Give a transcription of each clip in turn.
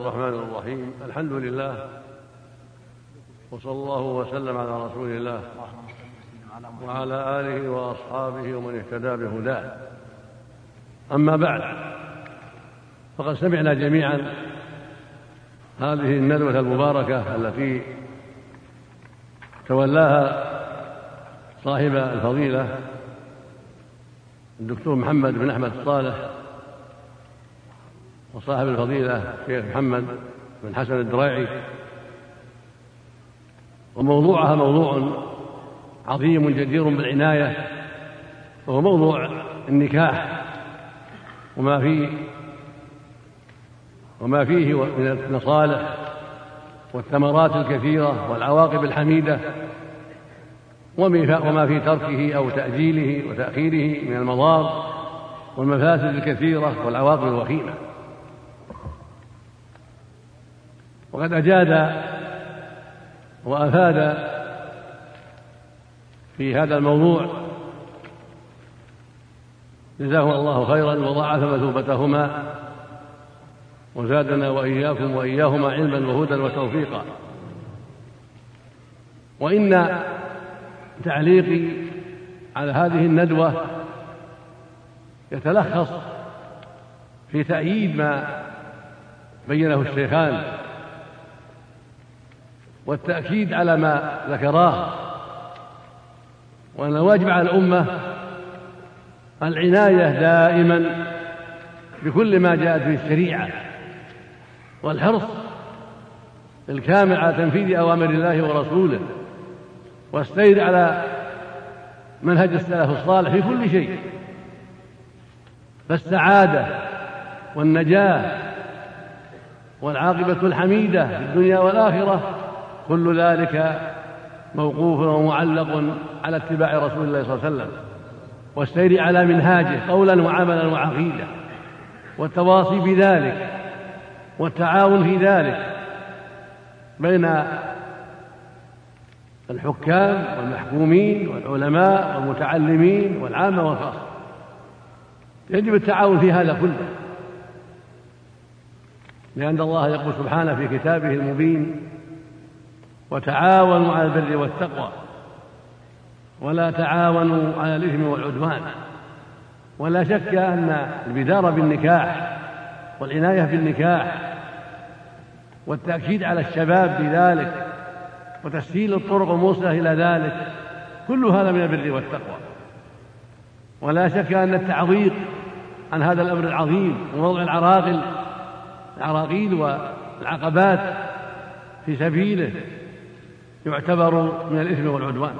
الرحمن الرحيم. الحمد لله. وصلى الله وسلم على رسول الله وعلى آله وأصحابه ومن اهتدى بهداه. أما بعد فقد سمعنا جميعا هذه الندوة المباركة التي تولاها صاحب الفضيلة الدكتور محمد بن أحمد الصالح وصاحب الفضيلة الشيخ محمد بن حسن الدراعي وموضوعها موضوع عظيم جدير بالعناية وهو موضوع النكاح وما فيه وما فيه من المصالح والثمرات الكثيرة والعواقب الحميدة وما في تركه أو تأجيله وتأخيره من المضار والمفاسد الكثيرة والعواقب الوخيمة. وقد أجاد وأفاد في هذا الموضوع. جزاهم الله خيرا وضاعف مثوبتهما وزادنا وإياكم وإياهما علما وهدى وتوفيقا. وإن تعليقي على هذه الندوة يتلخص في تأييد ما بينه الشيخان والتأكيد على ما ذكراه. وأن الواجب على الأمة العناية دائما بكل ما جاءت به الشريعة والحرص الكامل على تنفيذ أوامر الله ورسوله والسير على منهج السلف الصالح في كل شيء. فالسعادة والنجاة والعاقبة الحميدة في الدنيا والآخرة كل ذلك موقوف ومعلق على اتباع رسول الله صلى الله عليه وسلم والسير على منهاجه قولا وعملا وعقيدة والتواصي بذلك والتعاون في ذلك بين الحكام والمحكومين والعلماء والمتعلمين والعامة والخاصة. يجب التعاون في هذا كله لأن الله يقول سبحانه في كتابه المبين وتعاونوا على البر والتقوى ولا تعاونوا على الإثم والعدوان ولا شك أن البدار بالنكاح والعناية بالنكاح والتأكيد على الشباب بذلك وتسهيل الطرق الموصلة إلى ذلك كل هذا من البر والتقوى ولا شك أن التعويض عن هذا الأمر العظيم ووضع العراقل العراقيل والعقبات في سبيله يعتبر من الإثم والعدوان.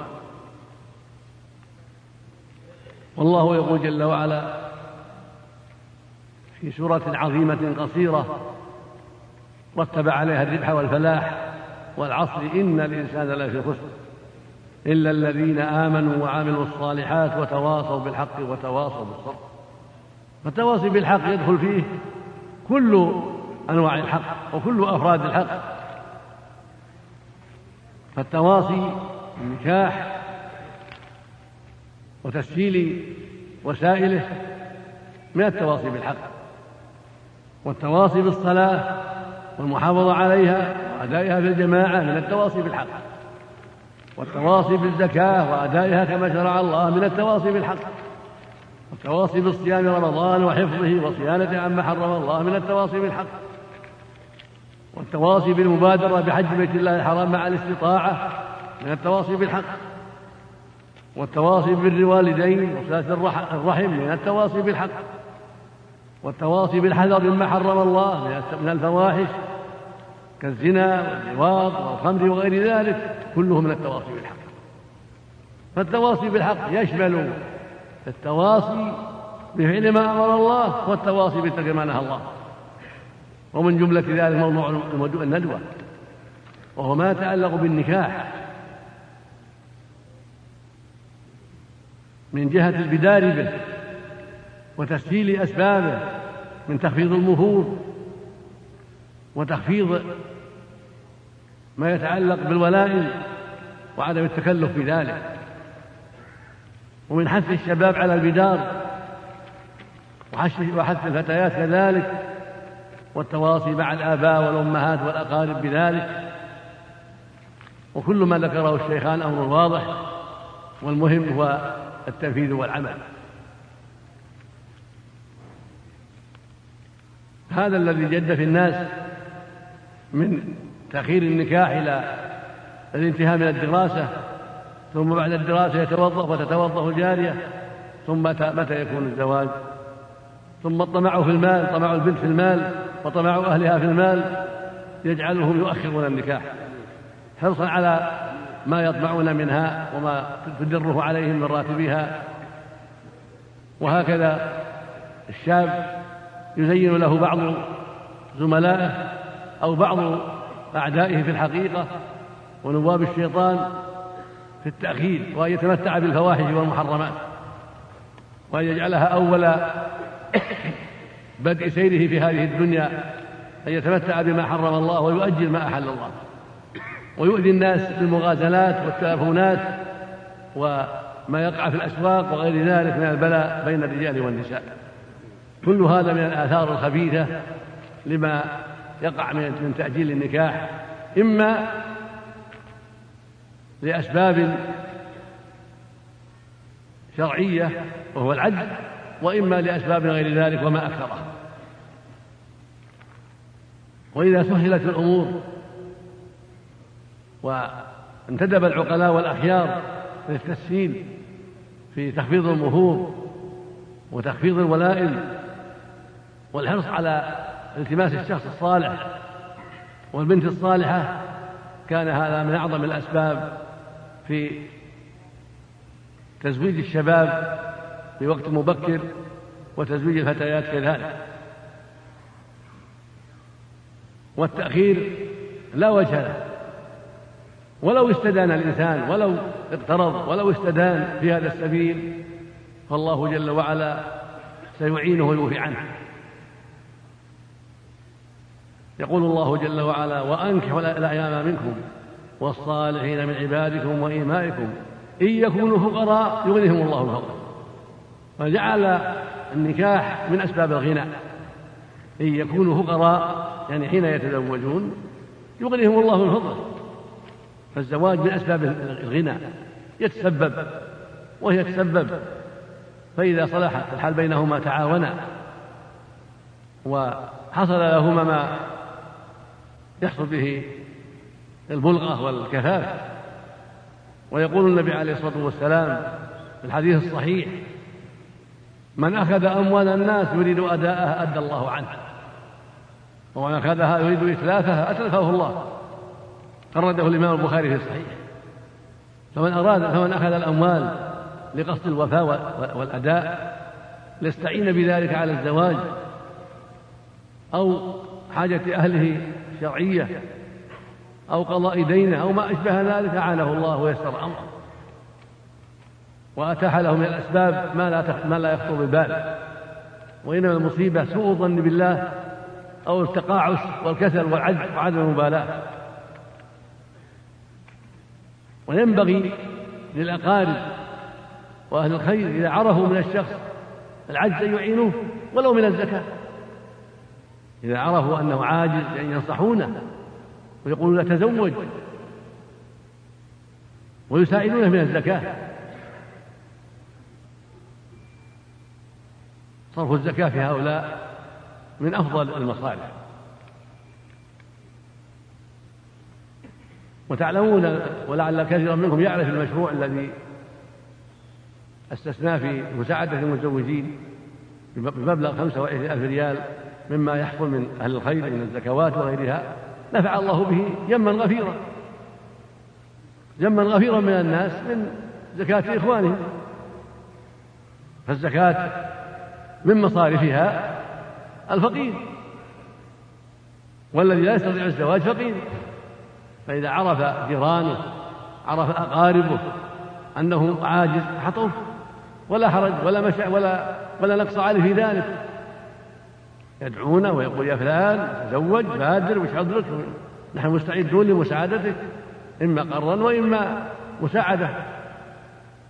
والله يقول جل وعلا في سورة عظيمة قصيرة رتب عليها الربح والفلاح والعصر إن الإنسان لفي خسر إلا الذين آمنوا وعملوا الصالحات وتواصوا بالحق وتواصوا بالصبر. فالتواصي بالحق يدخل فيه كل أنواع الحق وكل أفراد الحق. فالتواصي بالنكاح وتسهيل وسائله من التواصي بالحق والتواصي بالصلاة والمحافظة عليها وأدائها في الجماعة من التواصي بالحق والتواصي بالزكاة وأدائها كما شرع الله من التواصي بالحق والتواصي بالصيام رمضان وحفظه وصيانته عما حرم الله من التواصي بالحق. والتواصي بالمبادرة بحج بيت الله الحرام مع الاستطاعة من التواصي بالحق والتواصي بر الوالدين وصلاة الرحم من التواصي بالحق والتواصي بالحذر مما حرم الله من الفواحش كالزنا واللواط والخمر وغير ذلك كله من التواصي بالحق. فالتواصي بالحق يشمل التواصي بفعل ما أمر الله والتواصي بترك ما نهى الله. ومن جملة ذلك موضوع الندوة وهو ما يتعلق بالنكاح. من جهة البدار به وتسهيل أسبابه من تخفيض المهور وتخفيض ما يتعلق بالولائم وعدم التكلف في ذلك. ومن حث الشباب على البدار وحث الفتيات كذلك والتواصي مع الآباء والأمهات والأقارب بذلك. وكل ما ذكره الشيخان أمر واضح والمهم هو التنفيذ والعمل. هذا الذي جد في الناس من تأخير النكاح إلى الانتهاء من الدراسة ثم بعد الدراسة يتوظف وتتوظف الجارية ثم متى يكون الزواج؟ ثم الطمع في المال طمع البنت في المال وطمع أهلها في المال يجعلهم يؤخرون النكاح حرصا على ما يطمعون منها وما تدره عليهم من راتبها. وهكذا الشاب يزين له بعض زملائه أو بعض أعدائه في الحقيقة ونواب الشيطان في التأخير وأن يتمتع بالفواحش والمحرمات وأن يجعلها أول بدء سيره في هذه الدنيا أن يتمتع بما حرم الله ويؤجل ما أحل الله. ويؤذي الناس بالمغازلات والتلفونات وما يقع في الأسواق وغير ذلك من البلاء بين الرجال والنساء. كل هذا من الآثار الخبيثة لما يقع من تأجيل النكاح إما لأسباب شرعية وهو العجز وإما لأسباب غير ذلك وما أكثره. وإذا سهلت الأمور وانتدب العقلاء والأخيار للتسهيل في تخفيض المهور وتخفيض الولائم والحرص على التماس الشخص الصالح والبنت الصالحة كان هذا من أعظم الأسباب في تزويج الشباب في وقت مبكر وتزويج الفتيات كذلك. والتأخير لا وجه له. ولو استدان الإنسان ولو اقترض ولو استدان في هذا السبيل فالله جل وعلا سيعينه ويوفي عنه. يقول الله جل وعلا وأنكحوا الأيام منكم والصالحين من عبادكم وإيمائكم إن يكونوا فقراء يغنيهم الله من فضله فجعل النكاح من أسباب الغنى. إن يكونوا فقراء يعني حين يتزوجون يغنيهم الله من فضله. فالزواج من أسباب الغنى. يتسبب وهي تسبب. فإذا صلحت الحال بينهما تعاونا. وحصل لهما ما يحصل به البلغة والكفاف. ويقول النبي عليه الصلاة والسلام في الحديث الصحيح من أخذ أموال الناس يريد أداءها أدى الله عنه. ومن أخذها يريد إتلافها أتلفه الله. خرجه الإمام البخاري في الصحيح فمن أراد فمن أخذ الأموال لقصد الوفاء والأداء ليستعين بذلك على الزواج أو حاجة أهله شرعية أو قضاء دينه أو ما أشبه ذلك أعانه الله ويسر أمره. وأتاح له من الأسباب ما لا ما لا يخطر بالبال. وإنما المصيبة سوء الظن بالله أو التقاعس والكسل والعجز وعدم المبالاة. وينبغي للأقارب وأهل الخير إذا عرفوا من الشخص العجز أن يعينوه ولو من الزكاة. إذا عرفوا أنه عاجز أن ينصحونه ويقولون لا تزوج ويساعدونه من الزكاة. صرف الزكاة في هؤلاء من أفضل المصالح. وتعلمون ولعل كثيرا منكم يعرف المشروع الذي استثناه في مساعدة المتزوجين بمبلغ خمسة وعشرين ألف ريال مما يحصل من أهل الخير من الزكوات وغيرها. نفع الله به جما غفيرا. جما غفيرا من الناس من زكاة إخوانهم. فالزكاة من مصارفها الفقير والذي لا يستطيع الزواج فقير. فإذا عرف جيرانه عرف أقاربه أنه عاجز حطوه. ولا حرج ولا مشع ولا ولا نقص عليه في ذلك. يدعونه ويقول يا فلان تزوج بادر وش حضرك نحن مستعدون لمساعدتك إما قرا وإما مساعدة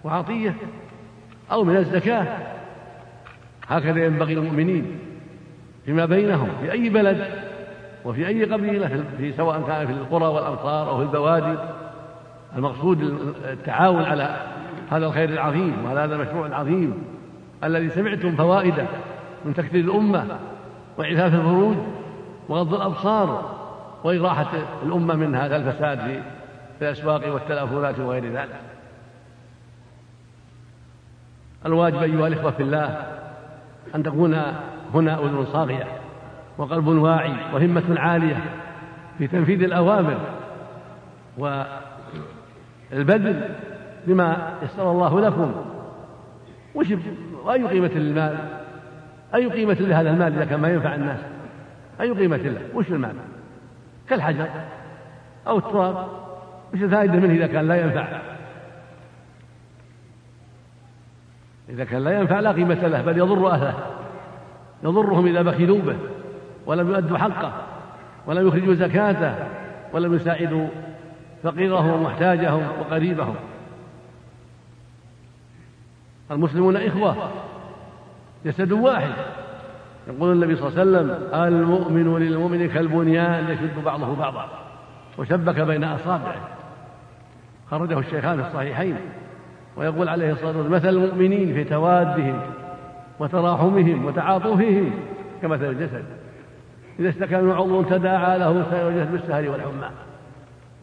وعطية أو من الزكاة. هكذا ينبغي المؤمنين فيما بينهم في أي بلد وفي أي قبيلة في سواء كان في القرى والأمصار أو في البوادي. المقصود التعاون على هذا الخير العظيم وعلى هذا المشروع العظيم الذي سمعتم فوائده من تكثير الأمة وإعفاف الفروج وغض الأبصار وإراحة الأمة من هذا الفساد في الأسواق والتلافونات وغير ذلك. الواجب أيها الإخوة في الله أن تكون هنا أذن صاغية وقلب واعي وهمة عالية في تنفيذ الأوامر والبذل بما يسر الله لكم. وش وأي قيمة للمال أي قيمة لهذا المال إذا كان ما ينفع الناس؟ أي قيمة له؟ وش المال؟ كالحجر أو التراب. وش الفائدة منه إذا كان لا ينفع؟ إذا كان لا ينفع لا قيمة له بل يضر أهله. يضرهم إذا بخلوا به ولم يؤدوا حقه ولم يخرجوا زكاته ولم يساعدوا فقيرهم ومحتاجهم وقريبهم. المسلمون إخوة جسد واحد. يقول النبي صلى الله عليه وسلم المؤمن للمؤمن كالبنيان يشد بعضه بعضا. وشبك بين أصابعه. خرجه الشيخان في الصحيحين. ويقول عليه الصلاة والسلام مثل المؤمنين في توادهم وتراحمهم وتعاطفهم كمثل الجسد. إذا اشتكى من عضو تداعى له سائر الجسد بالسهر والحمى.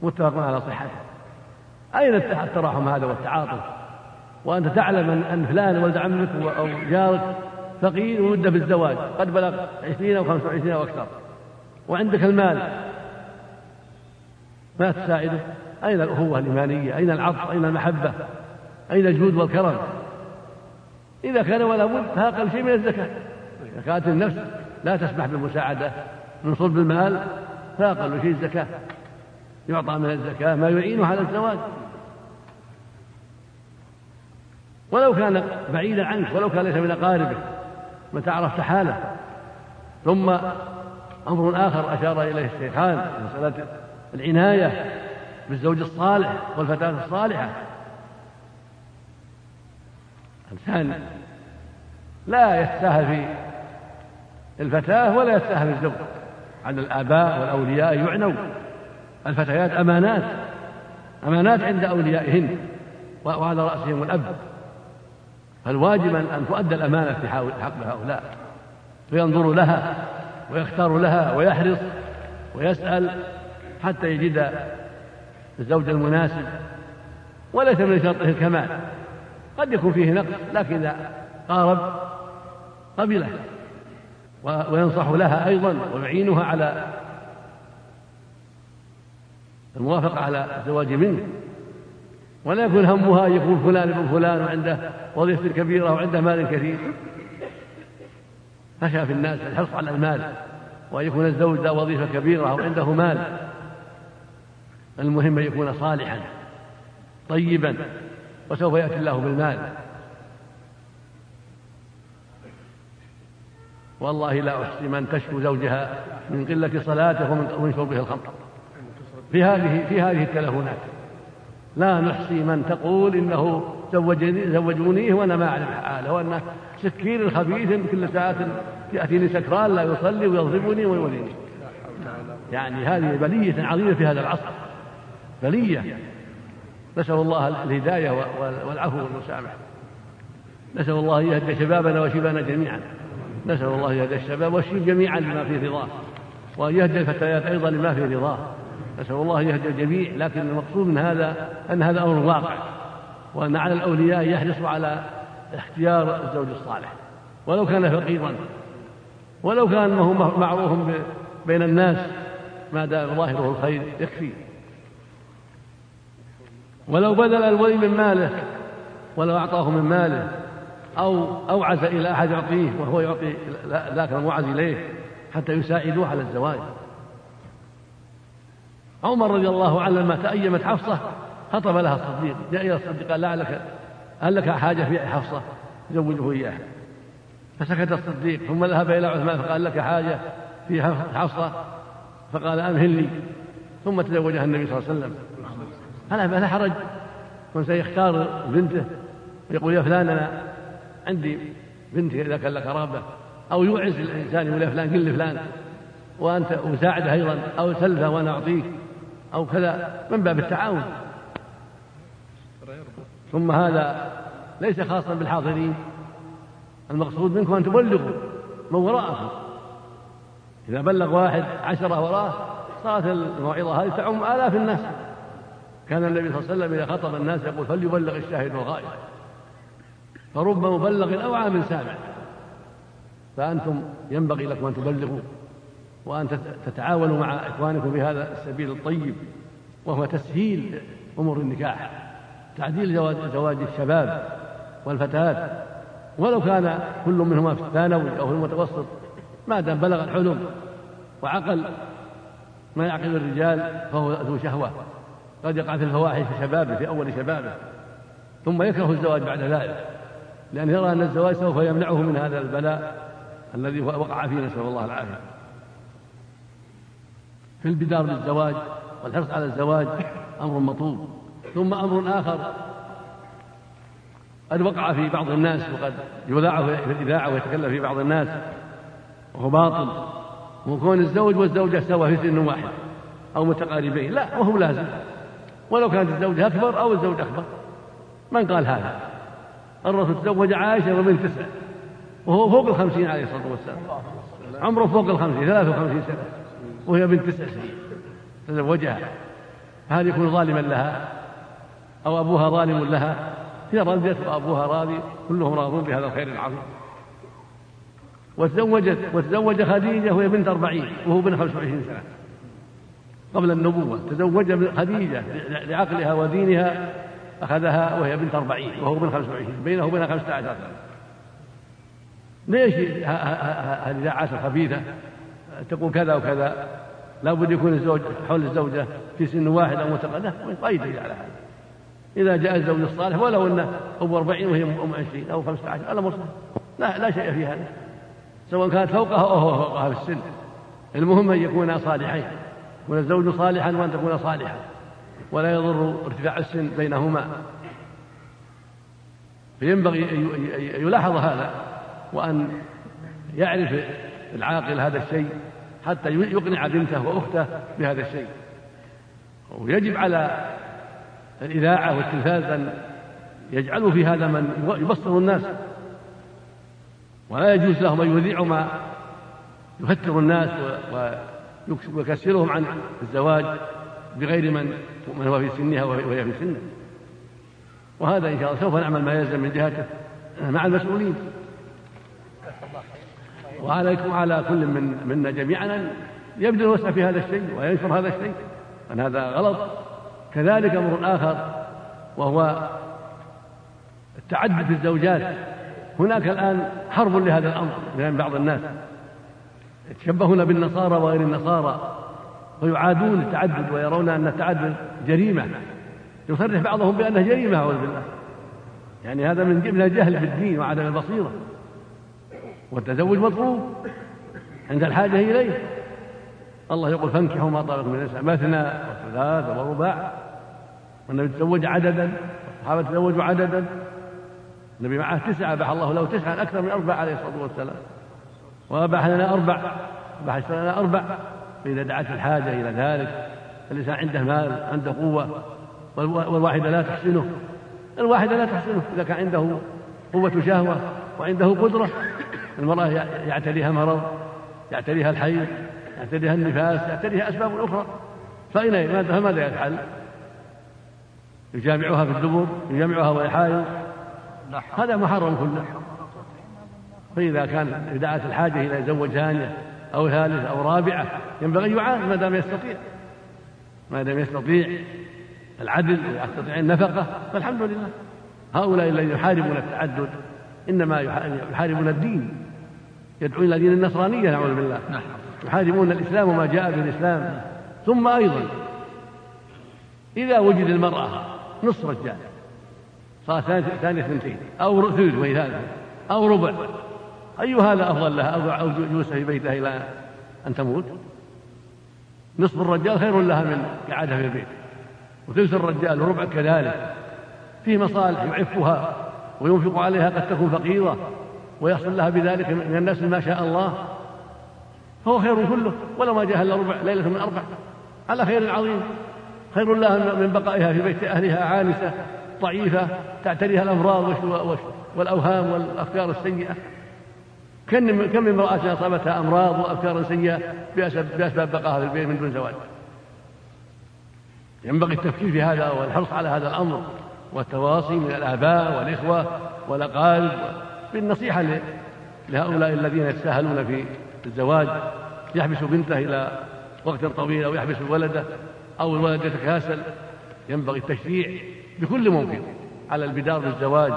متفق على صحته. أين التراحم هذا والتعاطف؟ وأنت تعلم أن فلان ولد عمك أو جارك فقير ومدة بالزواج قد بلغ عشرين أو خمسة وعشرين أو أكثر. وعندك المال. ما تساعده؟ أين الأخوة الإيمانية؟ أين العطف؟ أين المحبة؟ أين الجود والكرم؟ إذا كان ولا بد فأقل شيء من الزكاة. إذا كانت النفس لا تسمح بالمساعدة. من صلب المال فأقل شيء الزكاة. يعطى من الزكاة ما يعينه على الزواج. ولو كان بعيدا عنك ولو كان ليس من أقاربك متى عرفت حاله ثم أمر آخر أشار إليه الشيخان مسألة العناية بالزوج الصالح والفتاة الصالحة. الإنسان لا يستاهل في الفتاة ولا يستاهل الزوج. على الآباء والأولياء يعنوا. الفتيات أمانات. أمانات عند أوليائهن. وعلى رأسهم الأب. فالواجب أن تؤدى الأمانة في حق هؤلاء. فينظر لها ويختار لها ويحرص ويسأل حتى يجد الزوج المناسب. وليس من شرطه الكمال. قد يكون فيه نقص لكن إذا قارب قبله. وينصح لها أيضا ويعينها على الموافقة على الزواج منه. ولا يكون همها أن يكون فلان ابن فلان وعنده وظيفة كبيرة وعنده مال كثير. خشى في الناس الحرص على المال وأن يكون الزوج ذا وظيفة كبيرة أو عنده مال. المهم أن يكون صالحا طيبا. وسوف يأتي الله بالمال. والله لا أحصي من تشكو زوجها من قلة صلاته ومن شربه الخمر. في هذه في هذه التلفونات. لا نحصي من تقول إنه زوجني زوجونيه وأنا ما أعرف حاله وأنه سكين خبيث كل ساعة يأتيني سكران لا يصلي ويضربني ويوليني. يعني هذه بلية عظيمة في هذا العصر. بلية. نسأل الله الهداية والعفو والمسامحة. نسأل الله أن يهدي شبابنا وشبابنا جميعا. نسأل الله أن يهدي الشباب والشيب جميعا لما في رضاه. وأن يهدي الفتيات أيضا لما في رضاه. نسأل الله أن يهدي الجميع لكن المقصود من هذا أن هذا أمر واقع. وأن على الأولياء يحرصوا على اختيار الزوج الصالح. ولو كان فقيرا. ولو كان معروف بين الناس ما دام ظاهره الخير يكفي. ولو بذل الولي من ماله ولو أعطاه من ماله أو أوعز إلى أحد يعطيه وهو يعطي ذاك الموعز إليه حتى يساعدوه على الزواج. عمر رضي الله عنه لما تأيمت حفصة خطب لها الصديق جاء إلى الصديق قال لعلك هل لك حاجة في حفصة زوجه إياها. فسكت الصديق ثم ذهب إلى عثمان فقال لك حاجة في حفصة؟ فقال أمهلني ثم تزوجها النبي صلى الله عليه وسلم. فلا فلا حرج. كن سيختار بنته. ويقول يا فلان أنا عندي بنتي إذا كان لك رغبة. أو يوعز الإنسان يقول فلان قل لفلان وأنت وساعده أيضا. أو سلفه وأنا أعطيك. أو كذا من باب التعاون. ثم هذا ليس خاصا بالحاضرين. المقصود منكم أن تبلغوا من وراءكم. إذا بلغ واحد عشرة وراه صارت الموعظة هذه تعم آلاف الناس. كان النبي صلى الله عليه وسلم إذا خطب الناس يقول فليبلغ الشاهد والغائب. فرب مبلغ أوعى من سامع فأنتم ينبغي لكم أن تبلغوا وأن تتعاونوا مع إخوانكم في هذا السبيل الطيب وهو تسهيل أمور النكاح تعديل زواج الشباب والفتيات. ولو كان كل منهما في الثانوي أو في المتوسط ما دام بلغ الحلم وعقل ما يعقل الرجال فهو ذو شهوة. قد يقع في الفواحش في شبابه في أول شبابه. ثم يكره الزواج بعد ذلك. لأن يرى أن الزواج سوف يمنعه من هذا البلاء الذي وقع فيه نسأل الله العافية. في البدار بالزواج والحرص على الزواج أمر مطلوب. ثم أمر آخر. قد وقع في بعض الناس وقد يذاع في الإذاعة ويتكلم في بعض الناس وهو باطل. وكون الزوج والزوجة سوا في سن واحد أو متقاربين لا وهو لازم ولو كانت الزوجة أكبر أو الزوج أكبر. من قال هذا؟ الرسول تزوج عائشة وبنت تسع وهو فوق الخمسين عليه الصلاة والسلام. عمره فوق الخمسين ثلاثة وخمسين سنة وهي بنت تسع سنين. تزوجها. هل يكون ظالما لها؟ أو أبوها ظالم لها؟ هي رضيت وأبوها راضي كلهم راضون بهذا الخير العظيم. وتزوجت وتزوج خديجة وهي بنت أربعين وهو بن خمس وعشرين سنة. قبل النبوة تزوج خديجة لعقلها ودينها أخذها وهي بنت أربعين وهو بن خمس وعشرين بينه وبينها خمسة عشر سنة. ليش هذه الإذاعات الخبيثة تقول كذا وكذا. لابد يكون الزوج حول الزوجة في سن واحد أو متقدم. قيد على هذا. إذا جاء الزوج الصالح ولو أنه أم أربعين وهي أم عشرين أو خمسة عشر الأمر لا لا شيء في هذا. سواء كانت فوقها أو فوقها في السن. المهم أن يكونا صالحين. يكون الزوج صالحا وأن تكون صالحة ولا يضر ارتفاع السن بينهما. فينبغي أن يلاحظ هذا وأن يعرف العاقل هذا الشيء حتى يقنع بنته وأخته بهذا الشيء. ويجب على الإذاعة والتلفاز أن يجعلوا في هذا من يبصر الناس. ولا يجوز لهم أن يذيعوا ما يفتر الناس ويكسرهم عن الزواج بغير من من هو في سنها وهي في سنه. وهذا إن شاء الله سوف نعمل ما يلزم من جهته مع المسؤولين. وعليكم على كل من منا جميعا أن يبذل الوسع في هذا الشيء وينشر هذا الشيء. أن هذا غلط. كذلك أمر آخر وهو التعدد في الزوجات. هناك الآن حرب لهذا الأمر بين بعض الناس. يتشبهون بالنصارى وغير النصارى ويعادون التعدد ويرون أن التعدد جريمة. يصرح بعضهم بأنه جريمة أعوذ بالله. يعني هذا من الجهل في الدين وعدم البصيرة. والتزوج مطلوب. عند الحاجة إليه. الله يقول فانكحوا ما طابق من النساء مثنى وثلاث ورباع والنبي تزوج عددا. والصحابة تزوجوا عددا. النبي معه تسعة أباح الله له تسعة أكثر من أربع عليه الصلاة والسلام. وأباح لنا أربع أباح لنا أربع فإذا دعت الحاجة إلى ذلك الإنسان عنده مال عنده قوة والواحدة لا تحسنه. الواحدة لا تحسنه إذا كان عنده قوة شهوة وعنده قدرة. المرأة يعتريها مرض يعتريها الحيض يعتريها النفاس يعتريها أسباب أخرى. فأين فماذا يفعل؟ يجامعها في الدبر يجامعها وهي حائض. هذا محرم كله. فإذا كان إذا الحاجة إلى يتزوج ثانية أو ثالثة أو رابعة ينبغي أن يعان ما دام يستطيع. ما دام يستطيع. العدل ويستطيع النفقة فالحمد لله. هؤلاء الذين يحاربون التعدد إنما يحاربون الدين. يدعون إلى دين النصرانية نعوذ بالله. نعم. يحاربون الإسلام وما جاء به الإسلام ثم أيضا إذا وجد المرأة نصف رجال صار ثانية اثنتين أو ثلث وهي ثالثة أو ربع أي هذا أفضل لها أو جلوسها في بيتها إلى أن تموت. نصف الرجال خير لها من قعدها في البيت وثلث الرجال وربع كذلك. فيه مصالح يعفها وينفق عليها قد تكون فقيرة ويحصل لها بذلك من الناس ما شاء الله. فهو خير كله ولو ما جاء إلا ربع ليلة من أربع. على خير عظيم. خير لها من بقائها في بيت أهلها عانسة ضعيفه تعتريها الامراض والأوهام والأفكار السيئة. كم كم من امرأة أصابتها أمراض وافكار سيئة باسباب بقائها في البيت من دون زواج. ينبغي التفكير في هذا والحرص على هذا الأمر والتواصي من الآباء والإخوة والأقارب. بالنصيحة لهؤلاء الذين يتساهلون في الزواج يحبس بنته إلى وقت طويل أو يحبس ولده أو الولد يتكاسل. ينبغي التشريع بكل ممكن على البدار بالزواج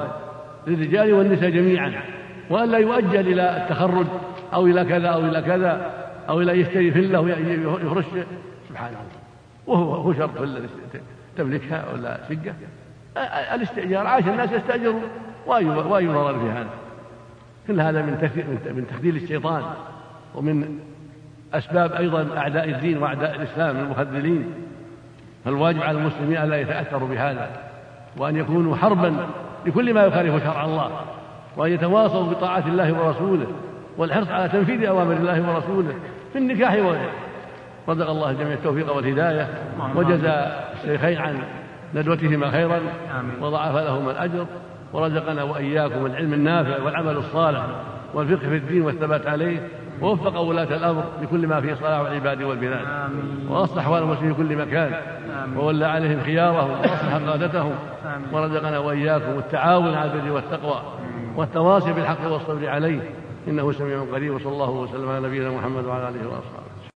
للرجال والنساء جميعا. وألا يؤجل إلى التخرج أو إلى كذا أو إلى كذا أو إلى يشتري فلة ويفرش سبحان الله. وهو هو شرط فلة تملكها ولا شقة. الاستئجار. عاش الناس يستأجرون. وأي ضرر في هذا؟ كل هذا من من تخذيل الشيطان ومن أسباب أيضا أعداء الدين وأعداء الإسلام المخذلين. فالواجب على المسلمين ألا يتأثروا بهذا وأن يكونوا حربا لكل ما يخالف شرع الله. وأن يتواصوا بطاعة الله ورسوله والحرص على تنفيذ أوامر الله ورسوله في النكاح وغيره رزق الله الجميع التوفيق والهداية وجزى الشيخين عن ندوتهما خيرا وضعف لهما الأجر ورزقنا وإياكم العلم النافع والعمل الصالح والفقه في الدين والثبات عليه ووفق ولاة الأمر لكل ما فيه صلاح العباد والبلاد وأصلح أحوال المسلمين في كل مكان وولى عليهم خيارهم وأصلح قادتهم ورزقنا وإياكم التعاون على البر والتقوى والتواصي بالحق والصبر عليه. إنه سميع قريب وصلى الله وسلم على نبينا محمد وعلى آله وأصحابه.